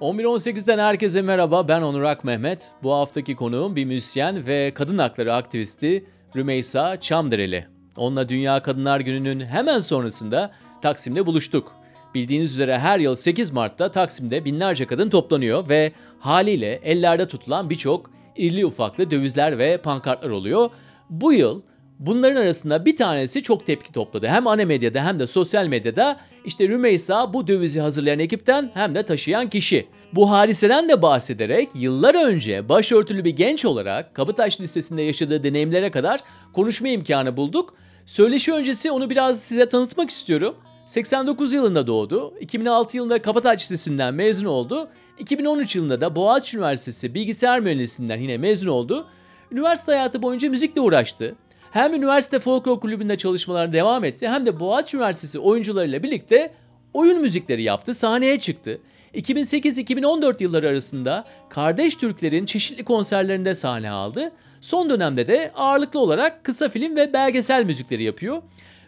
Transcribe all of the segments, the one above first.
11.18'den herkese merhaba ben Onur Ak Mehmet. Bu haftaki konuğum bir müzisyen ve kadın hakları aktivisti Rümeysa Çamdereli. Onunla Dünya Kadınlar Günü'nün hemen sonrasında Taksim'de buluştuk. Bildiğiniz üzere her yıl 8 Mart'ta Taksim'de binlerce kadın toplanıyor ve haliyle ellerde tutulan birçok irli ufaklı dövizler ve pankartlar oluyor. Bu yıl Bunların arasında bir tanesi çok tepki topladı. Hem ana medyada hem de sosyal medyada işte Rümeysa bu dövizi hazırlayan ekipten hem de taşıyan kişi. Bu hadiseden de bahsederek yıllar önce başörtülü bir genç olarak Kabataş Lisesi'nde yaşadığı deneyimlere kadar konuşma imkanı bulduk. Söyleşi öncesi onu biraz size tanıtmak istiyorum. 89 yılında doğdu. 2006 yılında Kabataş Lisesi'nden mezun oldu. 2013 yılında da Boğaziçi Üniversitesi Bilgisayar Mühendisliğinden yine mezun oldu. Üniversite hayatı boyunca müzikle uğraştı. Hem üniversite folklor kulübünde çalışmalarına devam etti hem de Boğaziçi Üniversitesi oyuncularıyla birlikte oyun müzikleri yaptı, sahneye çıktı. 2008-2014 yılları arasında Kardeş Türkler'in çeşitli konserlerinde sahne aldı. Son dönemde de ağırlıklı olarak kısa film ve belgesel müzikleri yapıyor.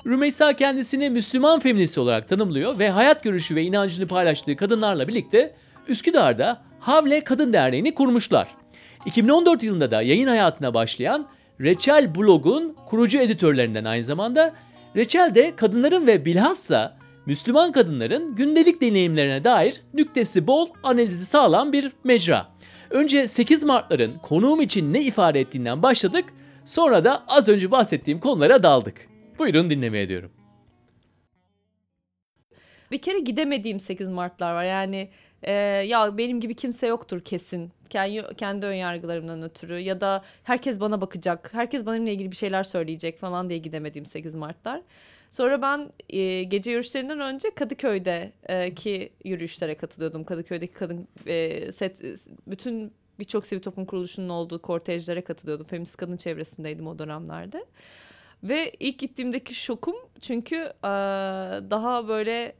Rümeysa kendisini Müslüman feminist olarak tanımlıyor ve hayat görüşü ve inancını paylaştığı kadınlarla birlikte Üsküdar'da Havle Kadın Derneği'ni kurmuşlar. 2014 yılında da yayın hayatına başlayan Reçel blog'un kurucu editörlerinden aynı zamanda. Reçel de kadınların ve bilhassa Müslüman kadınların gündelik deneyimlerine dair nüktesi bol, analizi sağlam bir mecra. Önce 8 Mart'ların konuğum için ne ifade ettiğinden başladık, sonra da az önce bahsettiğim konulara daldık. Buyurun dinlemeye diyorum. Bir kere gidemediğim 8 Mart'lar var. Yani e, ya benim gibi kimse yoktur kesin. Kendi, kendi ön yargılarımdan ötürü ya da herkes bana bakacak, herkes benimle ilgili bir şeyler söyleyecek falan diye gidemediğim 8 Mart'lar. Sonra ben e, gece yürüyüşlerinden önce Kadıköy'de e, yürüyüşlere katılıyordum. Kadıköy'deki kadın e, set bütün birçok sivil toplum kuruluşunun olduğu kortejlere katılıyordum. Feminist kadın çevresindeydim o dönemlerde. Ve ilk gittiğimdeki şokum çünkü e, daha böyle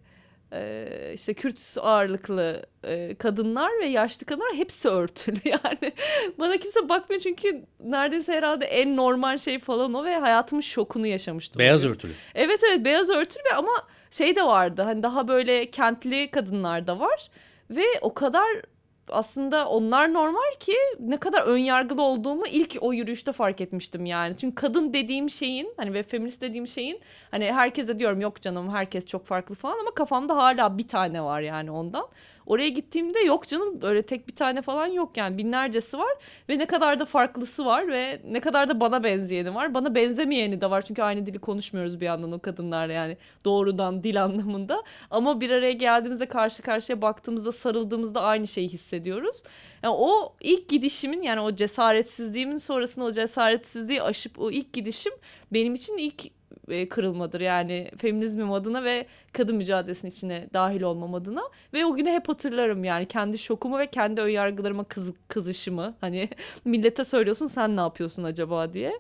e, işte Kürt ağırlıklı e, kadınlar ve yaşlı kadınlar hepsi örtülü yani bana kimse bakmıyor çünkü neredeyse herhalde en normal şey falan o ve hayatımın şokunu yaşamıştım. Beyaz örtülü. Evet evet beyaz örtülü ve ama şey de vardı hani daha böyle kentli kadınlar da var ve o kadar aslında onlar normal ki ne kadar ön yargılı olduğumu ilk o yürüyüşte fark etmiştim yani. Çünkü kadın dediğim şeyin hani ve feminist dediğim şeyin hani herkese diyorum yok canım herkes çok farklı falan ama kafamda hala bir tane var yani ondan. Oraya gittiğimde yok canım öyle tek bir tane falan yok yani binlercesi var ve ne kadar da farklısı var ve ne kadar da bana benzeyeni var. Bana benzemeyeni de var çünkü aynı dili konuşmuyoruz bir yandan o kadınlarla yani doğrudan dil anlamında. Ama bir araya geldiğimizde karşı karşıya baktığımızda sarıldığımızda aynı şeyi hissediyoruz. Yani o ilk gidişimin yani o cesaretsizliğimin sonrasında o cesaretsizliği aşıp o ilk gidişim benim için ilk e, kırılmadır. Yani feminizmim adına ve kadın mücadelesinin içine dahil olmam adına. Ve o günü hep hatırlarım yani kendi şokumu ve kendi önyargılarıma kız, kızışımı. Hani millete söylüyorsun sen ne yapıyorsun acaba diye.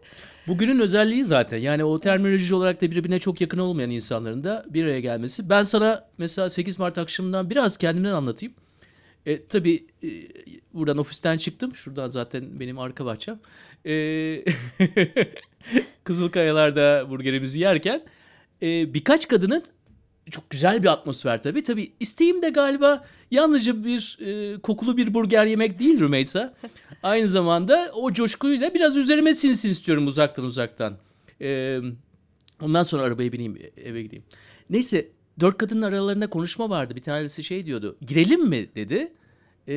Bugünün özelliği zaten yani o terminoloji olarak da birbirine çok yakın olmayan insanların da bir araya gelmesi. Ben sana mesela 8 Mart akşamından biraz kendimden anlatayım. E, tabii e, buradan ofisten çıktım. Şuradan zaten benim arka bahçem. E, Kızılkayalar'da burgerimizi yerken e, birkaç kadının çok güzel bir atmosfer tabii. Tabii isteğim de galiba yalnızca bir e, kokulu bir burger yemek değil Rümeysa. Aynı zamanda o coşkuyu da biraz üzerime sinsin istiyorum uzaktan uzaktan. E, ondan sonra arabaya bineyim eve gideyim. Neyse dört kadının aralarında konuşma vardı. Bir tanesi şey diyordu. Girelim mi dedi. E,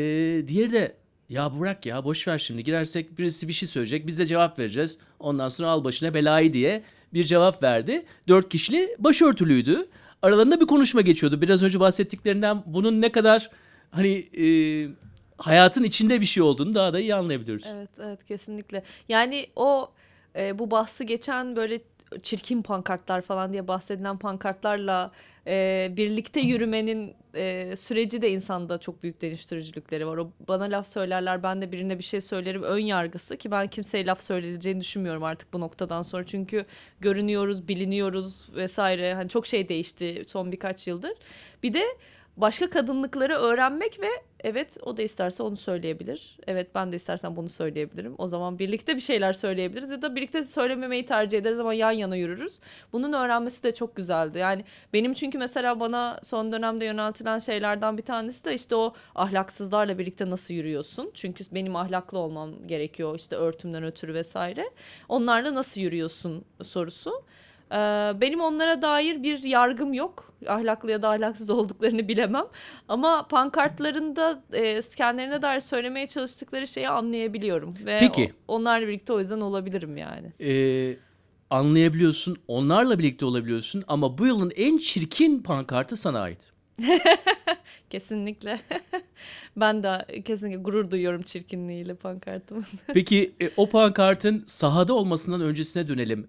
diğeri de ya bırak ya boş ver şimdi girersek birisi bir şey söyleyecek biz de cevap vereceğiz. Ondan sonra al başına belayı diye bir cevap verdi. Dört kişili başörtülüydü. Aralarında bir konuşma geçiyordu. Biraz önce bahsettiklerinden bunun ne kadar hani e, hayatın içinde bir şey olduğunu daha da iyi anlayabiliyoruz. Evet evet kesinlikle. Yani o e, bu bahsi geçen böyle çirkin pankartlar falan diye bahsedilen pankartlarla e, birlikte yürümenin e, süreci de insanda çok büyük dönüştürücülükleri var. O bana laf söylerler ben de birine bir şey söylerim ön yargısı ki ben kimseye laf söyleyeceğini düşünmüyorum artık bu noktadan sonra. Çünkü görünüyoruz, biliniyoruz vesaire. Hani çok şey değişti son birkaç yıldır. Bir de başka kadınlıkları öğrenmek ve evet o da isterse onu söyleyebilir. Evet ben de istersen bunu söyleyebilirim. O zaman birlikte bir şeyler söyleyebiliriz ya da birlikte söylememeyi tercih ederiz ama yan yana yürürüz. Bunun öğrenmesi de çok güzeldi. Yani benim çünkü mesela bana son dönemde yöneltilen şeylerden bir tanesi de işte o ahlaksızlarla birlikte nasıl yürüyorsun? Çünkü benim ahlaklı olmam gerekiyor işte örtümden ötürü vesaire. Onlarla nasıl yürüyorsun sorusu. Ee, benim onlara dair bir yargım yok. Ahlaklı ya da ahlaksız olduklarını bilemem. Ama pankartlarında e, kendilerine dair söylemeye çalıştıkları şeyi anlayabiliyorum. Ve Peki. o- onlarla birlikte o yüzden olabilirim yani. Ee, anlayabiliyorsun, onlarla birlikte olabiliyorsun ama bu yılın en çirkin pankartı sana ait. Kesinlikle. ben de kesinlikle gurur duyuyorum çirkinliğiyle pankartımın. Peki e, o pankartın sahada olmasından öncesine dönelim.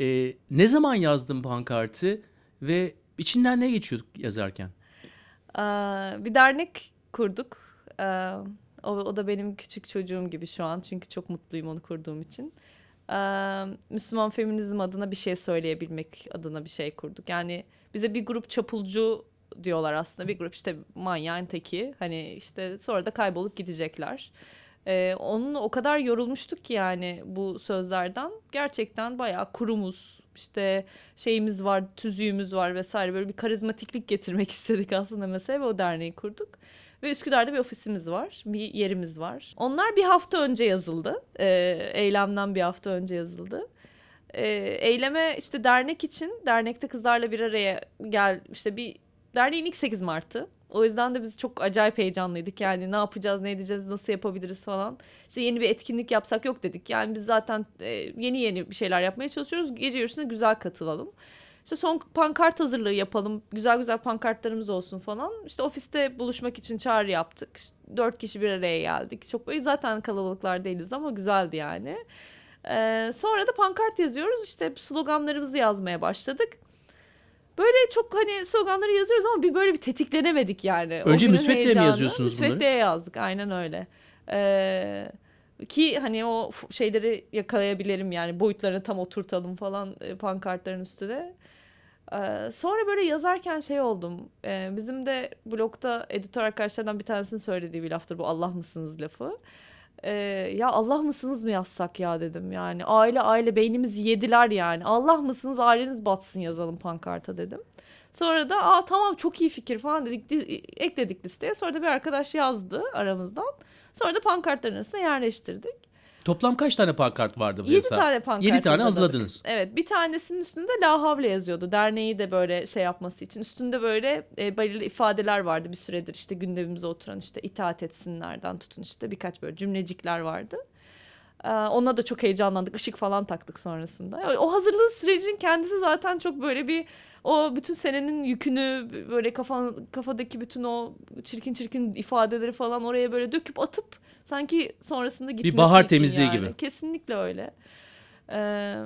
E, ne zaman yazdın pankartı ve içinden ne geçiyorduk yazarken? Aa, bir dernek kurduk. Aa, o, o da benim küçük çocuğum gibi şu an. Çünkü çok mutluyum onu kurduğum için. Aa, Müslüman feminizm adına bir şey söyleyebilmek adına bir şey kurduk. Yani bize bir grup çapulcu diyorlar aslında. Bir grup işte manyağın teki. Hani işte sonra da kaybolup gidecekler. Ee, onunla o kadar yorulmuştuk ki yani bu sözlerden. Gerçekten bayağı kurumuz. işte şeyimiz var, tüzüğümüz var vesaire. Böyle bir karizmatiklik getirmek istedik aslında mesela ve o derneği kurduk. Ve Üsküdar'da bir ofisimiz var, bir yerimiz var. Onlar bir hafta önce yazıldı. Ee, eylemden bir hafta önce yazıldı. Ee, eyleme işte dernek için, dernekte kızlarla bir araya gel, işte bir derneğin ilk 8 Mart'ı. O yüzden de biz çok acayip heyecanlıydık. Yani ne yapacağız, ne edeceğiz, nasıl yapabiliriz falan. İşte yeni bir etkinlik yapsak yok dedik. Yani biz zaten e, yeni yeni bir şeyler yapmaya çalışıyoruz. Gece yürüyüşüne güzel katılalım. İşte son pankart hazırlığı yapalım. Güzel güzel pankartlarımız olsun falan. İşte ofiste buluşmak için çağrı yaptık. İşte dört kişi bir araya geldik. Çok böyle zaten kalabalıklar değiliz ama güzeldi yani. Ee, sonra da pankart yazıyoruz. İşte sloganlarımızı yazmaya başladık. Böyle çok hani sloganları yazıyoruz ama bir böyle bir tetiklenemedik yani. Önce günün müsvedde'ye mi yazıyorsunuz bunları? Müsveddeye yazdık aynen öyle. Ee, ki hani o şeyleri yakalayabilelim yani boyutlarını tam oturtalım falan e, pankartların üstüne. Ee, sonra böyle yazarken şey oldum. Ee, bizim de blogda editör arkadaşlardan bir tanesinin söylediği bir laftır bu Allah mısınız lafı. Ee, ya Allah mısınız mı yazsak ya dedim yani. Aile aile beynimizi yediler yani. Allah mısınız aileniz batsın yazalım pankarta dedim. Sonra da aa tamam çok iyi fikir falan dedik di- ekledik listeye. Sonra da bir arkadaş yazdı aramızdan. Sonra da pankartların arasına yerleştirdik. Toplam kaç tane pankart vardı bu 7 hesap? tane pankart Yedi tane hazırladık. hazırladınız. Evet bir tanesinin üstünde La Havle yazıyordu. Derneği de böyle şey yapması için. Üstünde böyle e, belirli ifadeler vardı bir süredir işte gündemimize oturan işte itaat etsinlerden tutun işte birkaç böyle cümlecikler vardı. Ee, ona da çok heyecanlandık. Işık falan taktık sonrasında. O hazırlığı sürecinin kendisi zaten çok böyle bir o bütün senenin yükünü böyle kafa, kafadaki bütün o çirkin çirkin ifadeleri falan oraya böyle döküp atıp sanki sonrasında gitmesi bahar için temizliği yani. gibi. Kesinlikle öyle. Ee,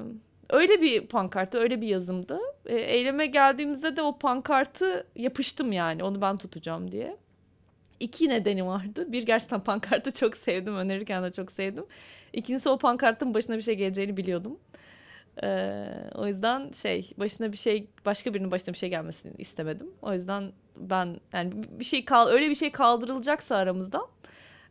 öyle bir pankarttı, öyle bir yazımdı. Ee, eyleme geldiğimizde de o pankartı yapıştım yani onu ben tutacağım diye. İki nedeni vardı. Bir gerçekten pankartı çok sevdim, önerirken de çok sevdim. İkincisi o pankartın başına bir şey geleceğini biliyordum. Ee, o yüzden şey başına bir şey başka birinin başına bir şey gelmesini istemedim. O yüzden ben yani bir şey kal öyle bir şey kaldırılacaksa aramızdan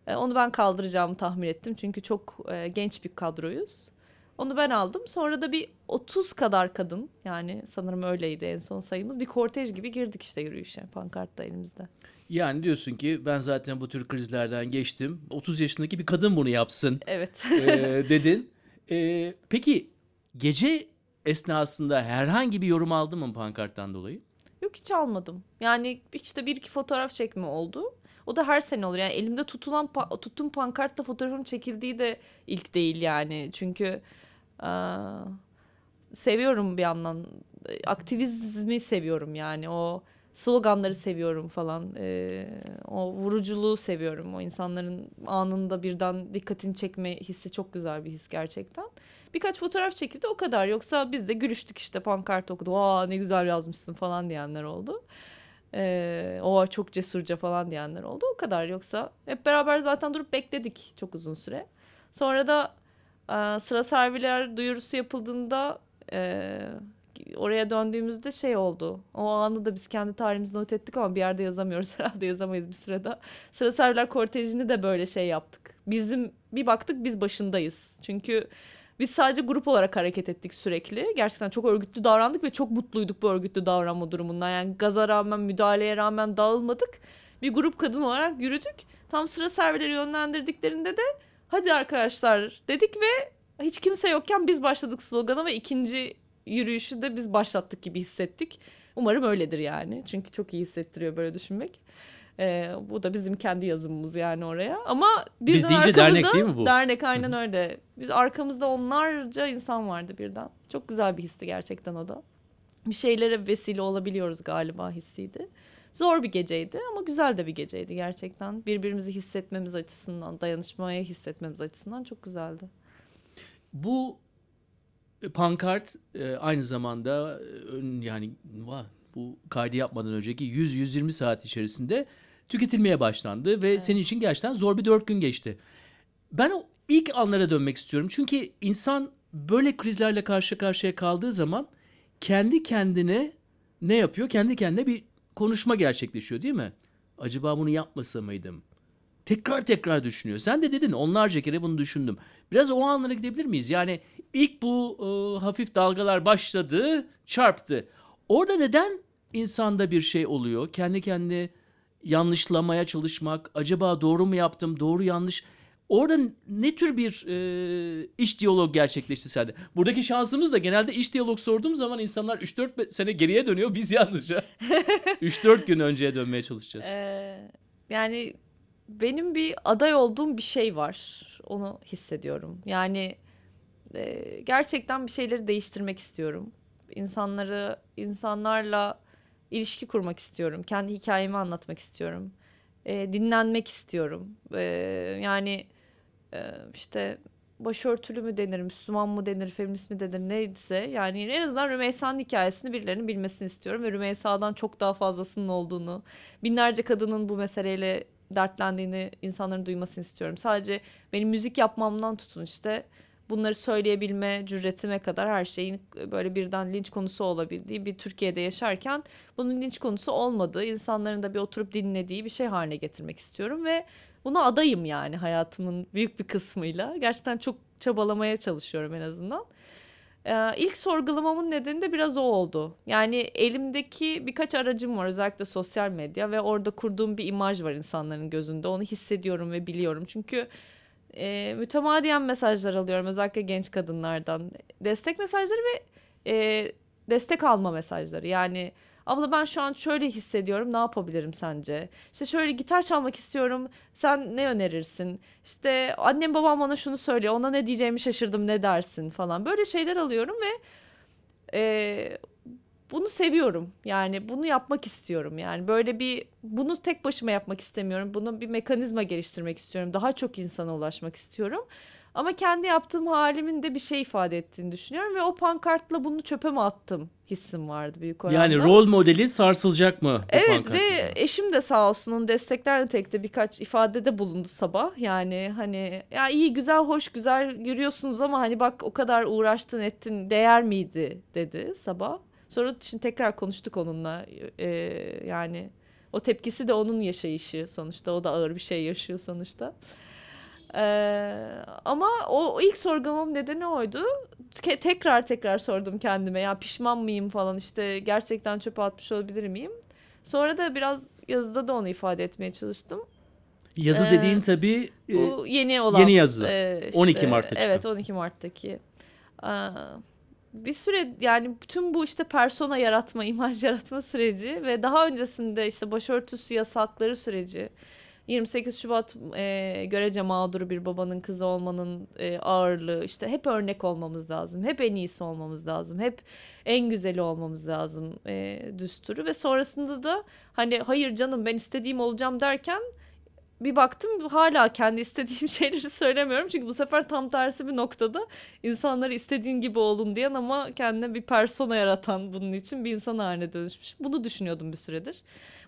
e, onu ben kaldıracağımı tahmin ettim. Çünkü çok e, genç bir kadroyuz. Onu ben aldım. Sonra da bir 30 kadar kadın yani sanırım öyleydi en son sayımız. Bir kortej gibi girdik işte yürüyüşe pankartta elimizde. Yani diyorsun ki ben zaten bu tür krizlerden geçtim. 30 yaşındaki bir kadın bunu yapsın Evet. e, dedin. E, peki gece esnasında herhangi bir yorum aldın mı pankarttan dolayı? Yok hiç almadım. Yani işte bir iki fotoğraf çekme oldu. O da her sene olur. Yani elimde tutulan pa- tuttuğum pankartla fotoğrafın çekildiği de ilk değil yani. Çünkü eee, seviyorum bir yandan. Aktivizmi seviyorum yani. O sloganları seviyorum falan. Eee, o vuruculuğu seviyorum. O insanların anında birden dikkatini çekme hissi çok güzel bir his gerçekten. Birkaç fotoğraf çekildi o kadar. Yoksa biz de gülüştük işte pankart okudu. Aa ne güzel yazmışsın falan diyenler oldu. Ee, o çok cesurca falan diyenler oldu. O kadar yoksa hep beraber zaten durup bekledik çok uzun süre. Sonra da e, sıra serviler duyurusu yapıldığında e, oraya döndüğümüzde şey oldu. O anı da biz kendi tarihimizde not ettik ama bir yerde yazamıyoruz herhalde yazamayız bir sürede. Sıra Serviler Kortejini de böyle şey yaptık. Bizim bir baktık biz başındayız. Çünkü biz sadece grup olarak hareket ettik sürekli. Gerçekten çok örgütlü davrandık ve çok mutluyduk bu örgütlü davranma durumundan. Yani gaza rağmen, müdahaleye rağmen dağılmadık. Bir grup kadın olarak yürüdük. Tam sıra servileri yönlendirdiklerinde de hadi arkadaşlar dedik ve hiç kimse yokken biz başladık slogana ve ikinci yürüyüşü de biz başlattık gibi hissettik. Umarım öyledir yani. Çünkü çok iyi hissettiriyor böyle düşünmek. Ee, bu da bizim kendi yazımımız yani oraya. Ama birden Biz deyince dernek değil mi bu? Dernek aynen öyle. Biz arkamızda onlarca insan vardı birden. Çok güzel bir histi gerçekten o da. Bir şeylere vesile olabiliyoruz galiba hissiydi. Zor bir geceydi ama güzel de bir geceydi gerçekten. Birbirimizi hissetmemiz açısından, dayanışmaya hissetmemiz açısından çok güzeldi. Bu pankart e, aynı zamanda e, yani bu kaydı yapmadan önceki 100-120 saat içerisinde tüketilmeye başlandı ve senin için gerçekten zor bir dört gün geçti. Ben o ilk anlara dönmek istiyorum. Çünkü insan böyle krizlerle karşı karşıya kaldığı zaman kendi kendine ne yapıyor? Kendi kendine bir konuşma gerçekleşiyor değil mi? Acaba bunu yapmasa mıydım? Tekrar tekrar düşünüyor. Sen de dedin onlarca kere bunu düşündüm. Biraz o anlara gidebilir miyiz? Yani ilk bu e, hafif dalgalar başladı, çarptı. Orada neden insanda bir şey oluyor? Kendi kendine yanlışlamaya çalışmak, acaba doğru mu yaptım, doğru yanlış. Orada ne tür bir e, iş diyalog gerçekleşti sende? Buradaki şansımız da genelde iş diyalog sorduğum zaman insanlar 3-4 sene geriye dönüyor. Biz yalnızca 3-4 gün önceye dönmeye çalışacağız. Ee, yani benim bir aday olduğum bir şey var. Onu hissediyorum. Yani e, gerçekten bir şeyleri değiştirmek istiyorum. İnsanları, insanlarla ilişki kurmak istiyorum. Kendi hikayemi anlatmak istiyorum. E, dinlenmek istiyorum. E, yani e, işte başörtülü mü denir, Müslüman mı denir, feminist mi denir neyse yani en azından Rümeysa'nın hikayesini birilerinin bilmesini istiyorum ve Rümeysa'dan çok daha fazlasının olduğunu, binlerce kadının bu meseleyle dertlendiğini insanların duymasını istiyorum. Sadece benim müzik yapmamdan tutun işte bunları söyleyebilme cüretime kadar her şeyin böyle birden linç konusu olabildiği bir Türkiye'de yaşarken bunun linç konusu olmadığı, insanların da bir oturup dinlediği bir şey haline getirmek istiyorum ve buna adayım yani hayatımın büyük bir kısmıyla. Gerçekten çok çabalamaya çalışıyorum en azından. Ee, ilk sorgulamamın nedeni de biraz o oldu. Yani elimdeki birkaç aracım var özellikle sosyal medya ve orada kurduğum bir imaj var insanların gözünde. Onu hissediyorum ve biliyorum. Çünkü e, mütemadiyen mesajlar alıyorum özellikle genç kadınlardan. Destek mesajları ve e, destek alma mesajları. Yani abla ben şu an şöyle hissediyorum ne yapabilirim sence? İşte şöyle gitar çalmak istiyorum sen ne önerirsin? İşte annem babam bana şunu söylüyor ona ne diyeceğimi şaşırdım ne dersin falan. Böyle şeyler alıyorum ve e, bunu seviyorum. Yani bunu yapmak istiyorum. Yani böyle bir bunu tek başıma yapmak istemiyorum. Bunu bir mekanizma geliştirmek istiyorum. Daha çok insana ulaşmak istiyorum. Ama kendi yaptığım halimin de bir şey ifade ettiğini düşünüyorum ve o pankartla bunu çöpe mi attım hissim vardı büyük oranda. Yani rol modeli sarsılacak mı? Evet ve eşim de sağ olsun onun destekler nitelikte birkaç ifadede bulundu sabah. Yani hani ya iyi güzel hoş güzel yürüyorsunuz ama hani bak o kadar uğraştın ettin değer miydi dedi sabah. Sonra için tekrar konuştuk onunla Ee, yani o tepkisi de onun yaşayışı sonuçta o da ağır bir şey yaşıyor sonuçta. Ee, ama o, o ilk sorgulamam nedeni oydu. Ke- tekrar tekrar sordum kendime ya pişman mıyım falan işte gerçekten çöpe atmış olabilir miyim? Sonra da biraz yazıda da onu ifade etmeye çalıştım. Yazı Ee, dediğin tabii e, Bu yeni olan. yeni yazı. e, 12 Mart'ta çıkan. Evet 12 Mart'taki. Aa, bir süre yani bütün bu işte persona yaratma, imaj yaratma süreci ve daha öncesinde işte başörtüsü yasakları süreci. 28 Şubat e, görece mağduru bir babanın kızı olmanın e, ağırlığı işte hep örnek olmamız lazım. Hep en iyisi olmamız lazım. Hep en güzeli olmamız lazım e, düsturu ve sonrasında da hani hayır canım ben istediğim olacağım derken bir baktım hala kendi istediğim şeyleri söylemiyorum. Çünkü bu sefer tam tersi bir noktada insanları istediğin gibi olun diyen ama kendine bir persona yaratan bunun için bir insan haline dönüşmüş. Bunu düşünüyordum bir süredir.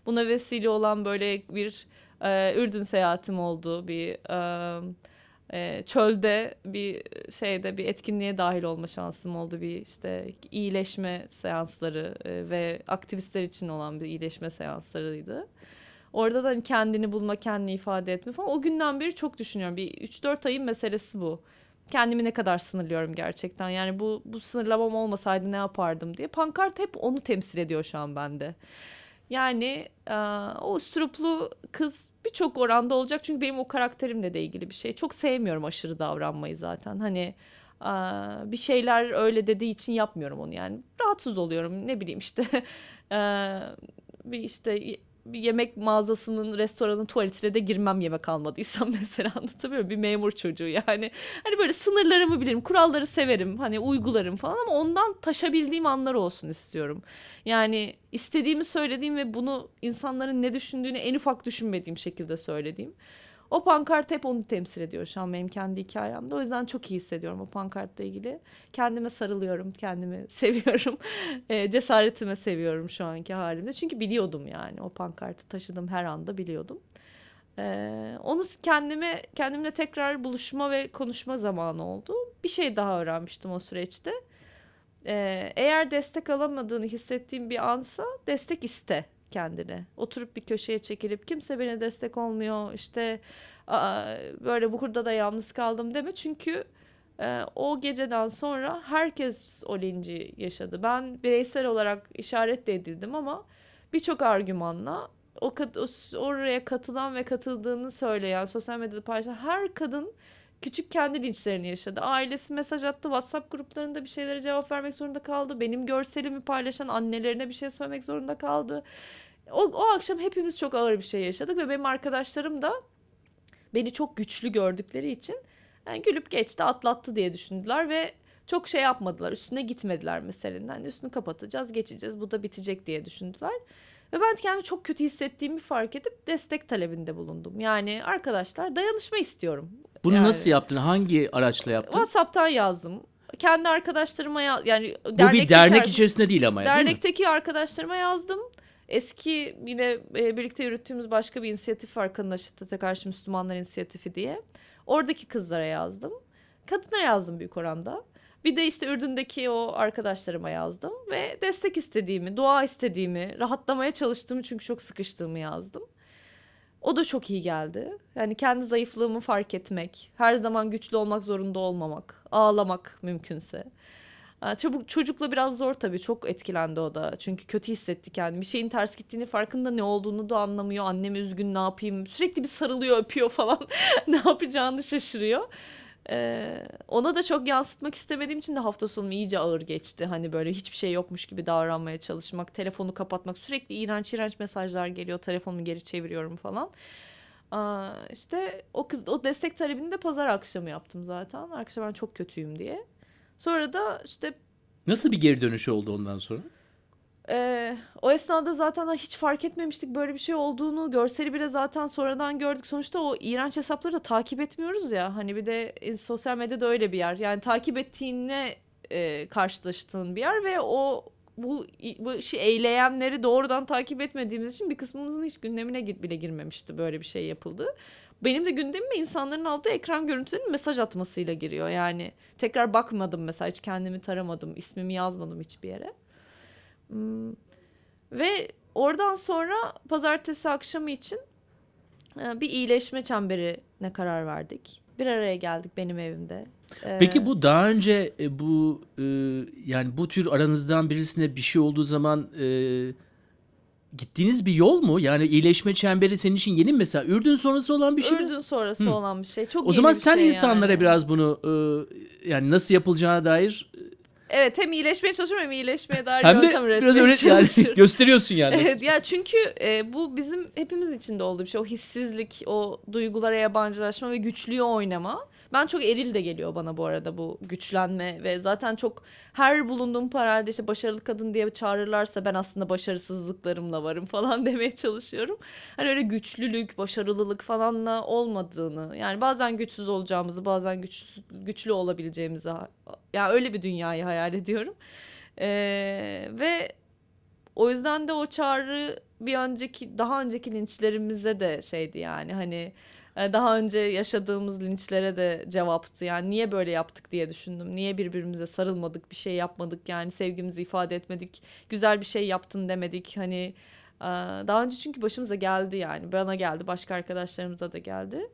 Buna vesile olan böyle bir e, Ürdün seyahatim oldu. Bir e, e, çölde bir şeyde bir etkinliğe dahil olma şansım oldu. Bir işte iyileşme seansları e, ve aktivistler için olan bir iyileşme seanslarıydı. Orada da hani kendini bulma, kendini ifade etme falan. O günden beri çok düşünüyorum. Bir 3-4 ayın meselesi bu. Kendimi ne kadar sınırlıyorum gerçekten. Yani bu bu sınırlamam olmasaydı ne yapardım diye. Pankart hep onu temsil ediyor şu an bende. Yani e, o üstüruplu kız birçok oranda olacak çünkü benim o karakterimle de ilgili bir şey. Çok sevmiyorum aşırı davranmayı zaten. Hani e, bir şeyler öyle dediği için yapmıyorum onu yani. Rahatsız oluyorum ne bileyim işte e, bir işte bir yemek mağazasının restoranın tuvaletine de girmem yemek almadıysam mesela anlatamıyorum. Bir memur çocuğu yani. Hani böyle sınırlarımı bilirim kuralları severim hani uygularım falan ama ondan taşabildiğim anlar olsun istiyorum. Yani istediğimi söylediğim ve bunu insanların ne düşündüğünü en ufak düşünmediğim şekilde söylediğim o pankart hep onu temsil ediyor şu an benim kendi hikayemde. O yüzden çok iyi hissediyorum o pankartla ilgili. Kendime sarılıyorum, kendimi seviyorum. E, cesaretime seviyorum şu anki halimde. Çünkü biliyordum yani o pankartı taşıdım her anda biliyordum. E, onu kendime kendimle tekrar buluşma ve konuşma zamanı oldu. Bir şey daha öğrenmiştim o süreçte. E, eğer destek alamadığını hissettiğim bir ansa destek iste kendine. Oturup bir köşeye çekilip kimse bana destek olmuyor işte böyle bu hurda da yalnız kaldım deme. Çünkü e, o geceden sonra herkes o linci yaşadı. Ben bireysel olarak işaret de edildim ama birçok argümanla o oraya katılan ve katıldığını söyleyen sosyal medyada paylaşan her kadın küçük kendi linçlerini yaşadı. Ailesi mesaj attı. WhatsApp gruplarında bir şeylere cevap vermek zorunda kaldı. Benim görselimi paylaşan annelerine bir şey söylemek zorunda kaldı. O, o akşam hepimiz çok ağır bir şey yaşadık ve benim arkadaşlarım da beni çok güçlü gördükleri için yani gülüp geçti atlattı diye düşündüler ve çok şey yapmadılar üstüne gitmediler meselenin. Hani üstünü kapatacağız geçeceğiz bu da bitecek diye düşündüler. Ve ben kendimi çok kötü hissettiğimi fark edip destek talebinde bulundum. Yani arkadaşlar dayanışma istiyorum. Bunu yani, nasıl yaptın? Hangi araçla yaptın? WhatsApp'tan yazdım. Kendi arkadaşlarıma ya, yani Bu bir dernek içerisinde değil ama dernekteki değil mi? arkadaşlarıma yazdım. Eski yine e, birlikte yürüttüğümüz başka bir inisiyatif var Kadın Şiddete Karşı Müslümanlar İnisiyatifi diye. Oradaki kızlara yazdım. Kadınlara yazdım büyük oranda. Bir de işte Ürdün'deki o arkadaşlarıma yazdım ve destek istediğimi, dua istediğimi, rahatlamaya çalıştığımı çünkü çok sıkıştığımı yazdım. O da çok iyi geldi. Yani kendi zayıflığımı fark etmek, her zaman güçlü olmak zorunda olmamak, ağlamak mümkünse. Çabuk çocukla biraz zor tabii. Çok etkilendi o da. Çünkü kötü hissetti kendini. Bir şeyin ters gittiğini farkında ne olduğunu da anlamıyor. Annem üzgün ne yapayım? Sürekli bir sarılıyor, öpüyor falan. ne yapacağını şaşırıyor. Ee, ona da çok yansıtmak istemediğim için de hafta sonu iyice ağır geçti. Hani böyle hiçbir şey yokmuş gibi davranmaya çalışmak, telefonu kapatmak, sürekli iğrenç iğrenç mesajlar geliyor, telefonumu geri çeviriyorum falan. Aa, işte o kız o destek talebini de pazar akşamı yaptım zaten. Arkadaşlar ben çok kötüyüm diye. Sonra da işte... Nasıl bir geri dönüşü oldu ondan sonra? Ee, o esnada zaten hiç fark etmemiştik böyle bir şey olduğunu. Görseli bile zaten sonradan gördük. Sonuçta o iğrenç hesapları da takip etmiyoruz ya. Hani bir de sosyal medyada öyle bir yer. Yani takip ettiğinle e, karşılaştığın bir yer ve o bu bu işi eyleyenleri doğrudan takip etmediğimiz için bir kısmımızın hiç gündemine bile girmemişti böyle bir şey yapıldı. Benim de gündemime insanların aldığı ekran görüntülerinin mesaj atmasıyla giriyor. Yani tekrar bakmadım mesela hiç kendimi taramadım, ismimi yazmadım hiçbir yere. Hmm. Ve oradan sonra pazartesi akşamı için e, bir iyileşme çemberine karar verdik. Bir araya geldik benim evimde. E, Peki bu daha önce e, bu yani bu tür aranızdan birisine bir şey olduğu zaman gittiğiniz bir yol mu? Yani iyileşme çemberi senin için yeni mi mesela? Ürdün sonrası olan bir şey Ürdün mi? sonrası Hı. olan bir şey. Çok O zaman sen şey insanlara yani. biraz bunu yani nasıl yapılacağına dair Evet hem iyileşmeye çalışıyorum hem iyileşmeye dair hem yöntem de biraz öyle yani gösteriyorsun yani. Evet ya çünkü e, bu bizim hepimiz içinde olduğu bir şey. O hissizlik, o duygulara yabancılaşma ve güçlüğü oynama. Ben çok eril de geliyor bana bu arada bu güçlenme ve zaten çok her bulunduğum paralelde işte başarılı kadın diye çağırırlarsa ben aslında başarısızlıklarımla varım falan demeye çalışıyorum. Hani öyle güçlülük, başarılılık falanla olmadığını yani bazen güçsüz olacağımızı bazen güç, güçlü olabileceğimizi yani öyle bir dünyayı hayal ediyorum. Ee, ve o yüzden de o çağrı bir önceki daha önceki linçlerimize de şeydi yani hani daha önce yaşadığımız linçlere de cevaptı. Yani niye böyle yaptık diye düşündüm. Niye birbirimize sarılmadık, bir şey yapmadık yani sevgimizi ifade etmedik. Güzel bir şey yaptın demedik. Hani e, daha önce çünkü başımıza geldi yani. Bana geldi, başka arkadaşlarımıza da geldi.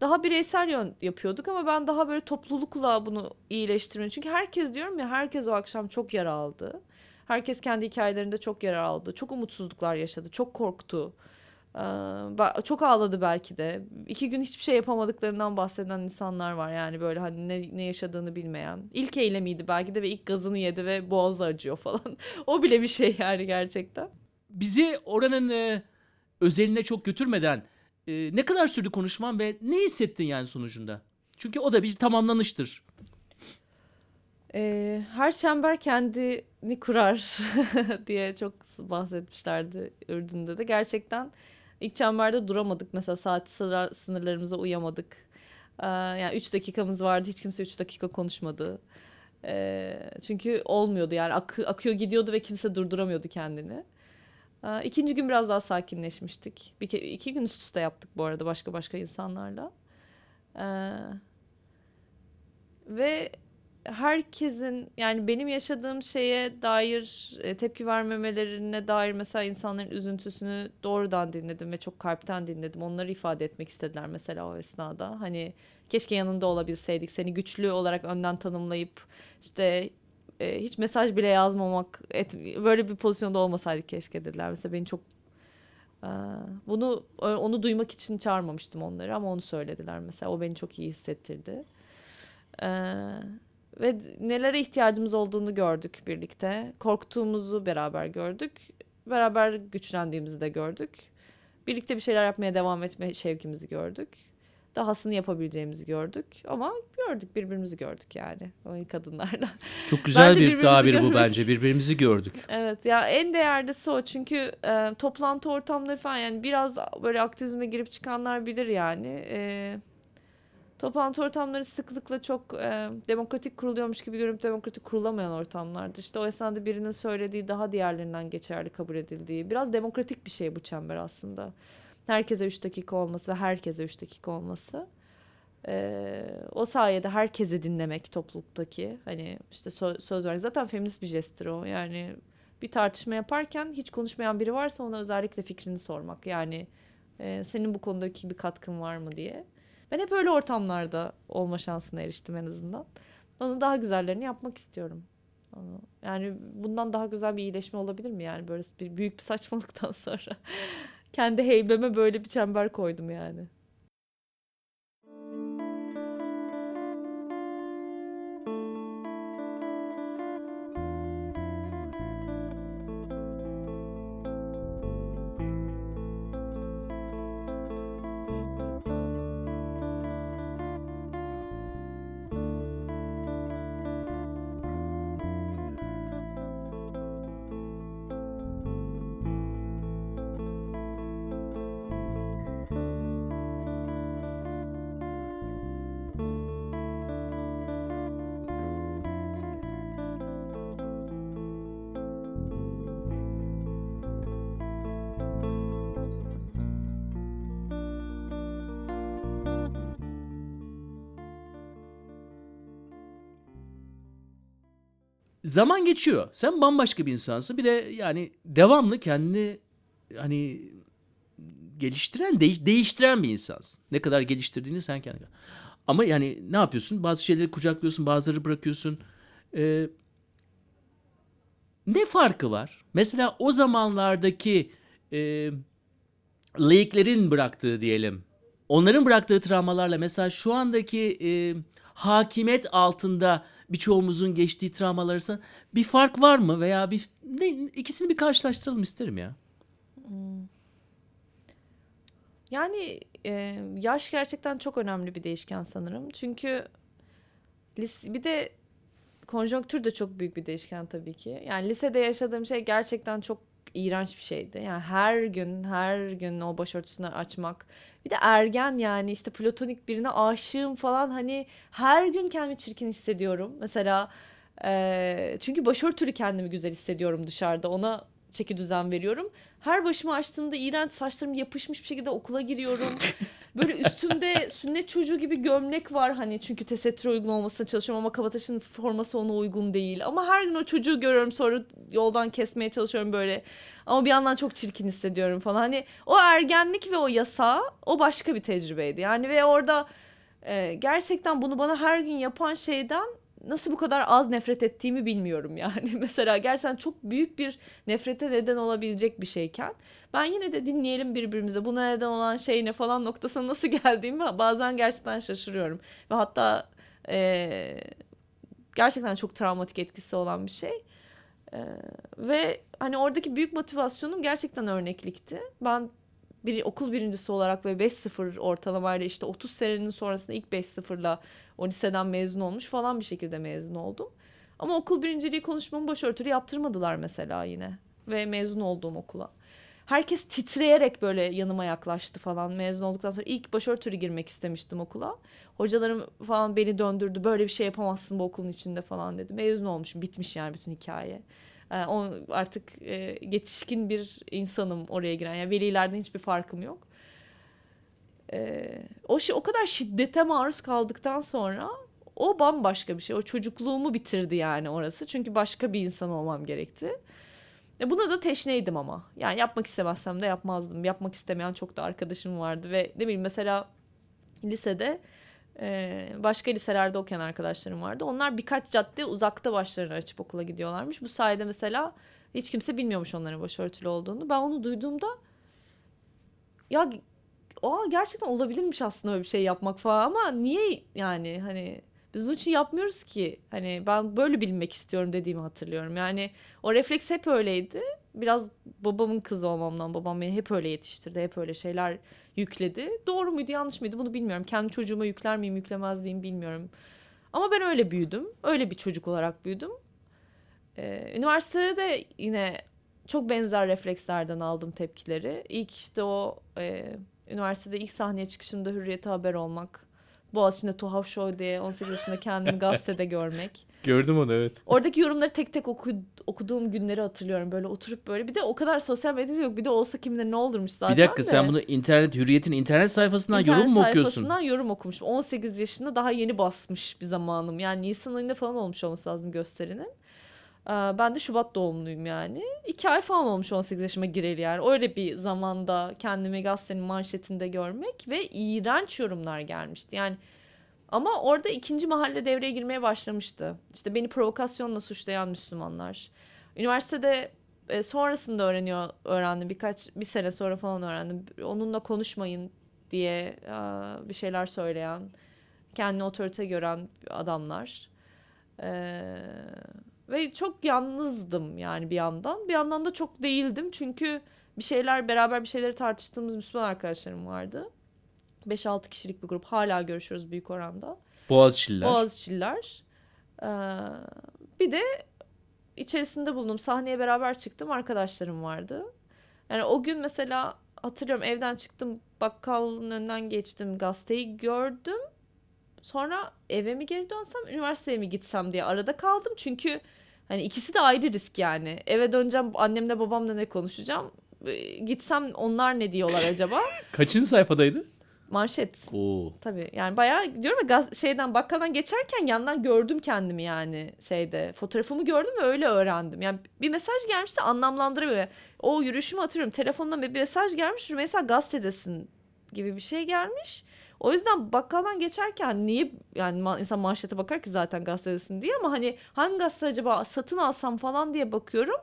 Daha bireysel yön yapıyorduk ama ben daha böyle toplulukla bunu iyileştirmeyi. Çünkü herkes diyorum ya herkes o akşam çok yara aldı. Herkes kendi hikayelerinde çok yara aldı. Çok umutsuzluklar yaşadı. Çok korktu. Ee, çok ağladı belki de. İki gün hiçbir şey yapamadıklarından bahseden insanlar var. Yani böyle hani ne, ne yaşadığını bilmeyen. İlk eylemiydi belki de ve ilk gazını yedi ve boğazı acıyor falan. o bile bir şey yani gerçekten. Bizi oranın e, özeline çok götürmeden e, ne kadar sürdü konuşman ve ne hissettin yani sonucunda? Çünkü o da bir tamamlanıştır. E, her çember kendini kurar diye çok bahsetmişlerdi Ürdün'de de. Gerçekten ilk çemberde duramadık. Mesela saat sınırlarımıza uyamadık. E, yani 3 dakikamız vardı. Hiç kimse 3 dakika konuşmadı. E, çünkü olmuyordu yani ak akıyor gidiyordu ve kimse durduramıyordu kendini. E, ikinci gün biraz daha sakinleşmiştik. Bir iki gün üst üste yaptık bu arada başka başka insanlarla. E, ve herkesin yani benim yaşadığım şeye dair e, tepki vermemelerine dair mesela insanların üzüntüsünü doğrudan dinledim ve çok kalpten dinledim. Onları ifade etmek istediler mesela o esnada. Hani keşke yanında olabilseydik. Seni güçlü olarak önden tanımlayıp işte e, hiç mesaj bile yazmamak et, böyle bir pozisyonda olmasaydık keşke dediler. Mesela beni çok e, bunu onu duymak için çağırmamıştım onları ama onu söylediler mesela. O beni çok iyi hissettirdi. Eee ve nelere ihtiyacımız olduğunu gördük birlikte. Korktuğumuzu beraber gördük. Beraber güçlendiğimizi de gördük. Birlikte bir şeyler yapmaya devam etme şevkimizi gördük. Dahasını yapabileceğimizi gördük. Ama gördük birbirimizi gördük yani o kadınlarla. Çok güzel bence bir tabir bu bence birbirimizi gördük. Evet ya en değerlisi o çünkü e, toplantı ortamları falan yani biraz böyle aktivizme girip çıkanlar bilir yani. E, Toplantı ortamları sıklıkla çok e, demokratik kuruluyormuş gibi görünüp demokratik kurulamayan ortamlardı. İşte o esnada birinin söylediği daha diğerlerinden geçerli kabul edildiği. Biraz demokratik bir şey bu çember aslında. Herkese 3 dakika olması ve herkese 3 dakika olması. E, o sayede herkesi dinlemek topluluktaki hani işte sö- söz vermek. Zaten feminist bir jesttir o. Yani bir tartışma yaparken hiç konuşmayan biri varsa ona özellikle fikrini sormak. Yani e, senin bu konudaki bir katkın var mı diye. Ben hep öyle ortamlarda olma şansına eriştim en azından. Onun daha güzellerini yapmak istiyorum. Yani bundan daha güzel bir iyileşme olabilir mi yani böyle bir büyük bir saçmalıktan sonra. Kendi heybeme böyle bir çember koydum yani. Zaman geçiyor. Sen bambaşka bir insansın. Bir de yani devamlı kendini hani geliştiren, değiş, değiştiren bir insansın. Ne kadar geliştirdiğini sen kendin. Ama yani ne yapıyorsun? Bazı şeyleri kucaklıyorsun, bazıları bırakıyorsun. Ee, ne farkı var? Mesela o zamanlardaki e, laiklerin bıraktığı diyelim. Onların bıraktığı travmalarla mesela şu andaki e, hakimiyet altında birçoğumuzun geçtiği travmalar arasında bir fark var mı veya bir ne, ikisini bir karşılaştıralım isterim ya. Hmm. Yani e, yaş gerçekten çok önemli bir değişken sanırım. Çünkü bir de konjonktür de çok büyük bir değişken tabii ki. Yani lisede yaşadığım şey gerçekten çok iğrenç bir şeydi. Yani her gün her gün o başörtüsünü açmak. Bir de ergen yani işte platonik birine aşığım falan hani her gün kendimi çirkin hissediyorum. Mesela e, çünkü başörtülü kendimi güzel hissediyorum dışarıda. Ona çeki düzen veriyorum. Her başımı açtığımda iğrenç saçlarım yapışmış bir şekilde okula giriyorum. Böyle üstümde sünnet çocuğu gibi gömlek var hani çünkü tesettür uygun olmasına çalışıyorum ama Kabataş'ın forması ona uygun değil. Ama her gün o çocuğu görüyorum sonra yoldan kesmeye çalışıyorum böyle. Ama bir yandan çok çirkin hissediyorum falan. Hani o ergenlik ve o yasa o başka bir tecrübeydi. Yani ve orada e, gerçekten bunu bana her gün yapan şeyden nasıl bu kadar az nefret ettiğimi bilmiyorum yani. Mesela gerçekten çok büyük bir nefrete neden olabilecek bir şeyken ben yine de dinleyelim birbirimize buna neden olan şey ne falan noktasına nasıl geldiğimi bazen gerçekten şaşırıyorum. Ve hatta e, gerçekten çok travmatik etkisi olan bir şey. E, ve hani oradaki büyük motivasyonum gerçekten örneklikti. Ben bir okul birincisi olarak ve 5-0 ortalamayla işte 30 senenin sonrasında ilk 5-0'la o liseden mezun olmuş falan bir şekilde mezun oldum. Ama okul birinciliği konuşmamı başörtülü yaptırmadılar mesela yine. Ve mezun olduğum okula. Herkes titreyerek böyle yanıma yaklaştı falan. Mezun olduktan sonra ilk başörtülü girmek istemiştim okula. Hocalarım falan beni döndürdü. Böyle bir şey yapamazsın bu okulun içinde falan dedi. Mezun olmuşum. Bitmiş yani bütün hikaye. Yani o artık e, yetişkin bir insanım oraya giren. Yani velilerden hiçbir farkım yok. E, o şey o kadar şiddete maruz kaldıktan sonra o bambaşka bir şey. O çocukluğumu bitirdi yani orası. Çünkü başka bir insan olmam gerekti. E buna da teşneydim ama. Yani yapmak istemezsem de yapmazdım. Yapmak istemeyen çok da arkadaşım vardı ve ne bileyim mesela lisede başka liselerde okuyan arkadaşlarım vardı. Onlar birkaç cadde uzakta başlarını açıp okula gidiyorlarmış. Bu sayede mesela hiç kimse bilmiyormuş onların başörtülü olduğunu. Ben onu duyduğumda ya o gerçekten olabilirmiş aslında öyle bir şey yapmak falan ama niye yani hani biz bunun için yapmıyoruz ki. Hani ben böyle bilinmek istiyorum dediğimi hatırlıyorum. Yani o refleks hep öyleydi. Biraz babamın kızı olmamdan babam beni hep öyle yetiştirdi. Hep öyle şeyler yükledi. Doğru muydu yanlış mıydı bunu bilmiyorum. Kendi çocuğuma yükler miyim yüklemez miyim bilmiyorum. Ama ben öyle büyüdüm. Öyle bir çocuk olarak büyüdüm. Ee, üniversitede de yine çok benzer reflekslerden aldım tepkileri. İlk işte o e, üniversitede ilk sahneye çıkışımda Hürriyet'e haber olmak. Boğaziçi'nde Tuhaf Show diye 18 yaşında kendimi gazetede görmek. Gördüm onu evet. Oradaki yorumları tek tek oku, okuduğum günleri hatırlıyorum. Böyle oturup böyle bir de o kadar sosyal medya yok. Bir de olsa kimde ne olurmuş zaten Bir dakika de. sen bunu internet Hürriyet'in internet sayfasından İnternet yorum mu okuyorsun? sayfasından yorum okumuştum. 18 yaşında daha yeni basmış bir zamanım. Yani Nisan ayında falan olmuş olması lazım gösterinin. Ee, Ben de Şubat doğumluyum yani. İki ay falan olmuş 18 yaşıma gireli yani. Öyle bir zamanda kendimi gazetenin manşetinde görmek ve iğrenç yorumlar gelmişti. Yani ama orada ikinci mahalle devreye girmeye başlamıştı. İşte beni provokasyonla suçlayan Müslümanlar. Üniversitede e, sonrasında öğreniyor öğrendim birkaç bir sene sonra falan öğrendim. Onunla konuşmayın diye e, bir şeyler söyleyen, kendini otorite gören adamlar. E, ve çok yalnızdım yani bir yandan. Bir yandan da çok değildim çünkü bir şeyler beraber bir şeyleri tartıştığımız Müslüman arkadaşlarım vardı. 5-6 kişilik bir grup hala görüşüyoruz büyük oranda. Boğaziçi'liler. Boğaziçi'liler. Ee, bir de içerisinde bulundum. Sahneye beraber çıktım. Arkadaşlarım vardı. Yani o gün mesela hatırlıyorum evden çıktım. Bakkalın önünden geçtim. Gazeteyi gördüm. Sonra eve mi geri dönsem, üniversiteye mi gitsem diye arada kaldım. Çünkü hani ikisi de ayrı risk yani. Eve döneceğim, annemle babamla ne konuşacağım? Ee, Gitsem onlar ne diyorlar acaba? Kaçıncı sayfadaydı? Manşet. Oo. Tabii yani bayağı diyorum ya gaz, şeyden bakkaldan geçerken yandan gördüm kendimi yani şeyde fotoğrafımı gördüm ve öyle öğrendim. Yani bir mesaj gelmişti anlamlandırıyor. O yürüyüşümü hatırlıyorum telefondan bir mesaj gelmiş Rümeysa gazetedesin gibi bir şey gelmiş. O yüzden bakkaldan geçerken niye yani insan manşete bakar ki zaten gazetedesin diye ama hani hangi gazete acaba satın alsam falan diye bakıyorum.